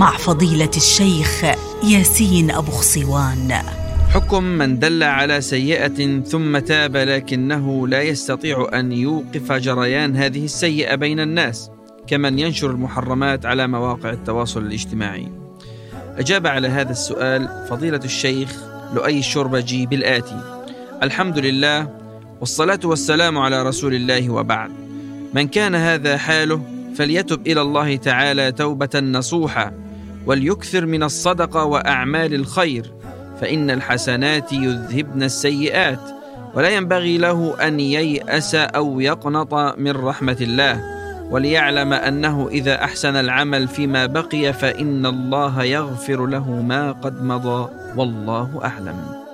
مع فضيلة الشيخ ياسين أبو خصوان حكم من دل على سيئة ثم تاب لكنه لا يستطيع أن يوقف جريان هذه السيئة بين الناس كمن ينشر المحرمات على مواقع التواصل الاجتماعي. أجاب على هذا السؤال فضيلة الشيخ لؤي الشربجي بالآتي. الحمد لله والصلاة والسلام على رسول الله وبعد. من كان هذا حاله فليتب إلى الله تعالى توبة نصوحة. وليكثر من الصدقة وأعمال الخير فإن الحسنات يذهبن السيئات ولا ينبغي له أن ييأس أو يقنط من رحمة الله. وليعلم أنه إذا أحسن العمل فيما بقي فإن الله يغفر له ما قد مضى والله أعلم.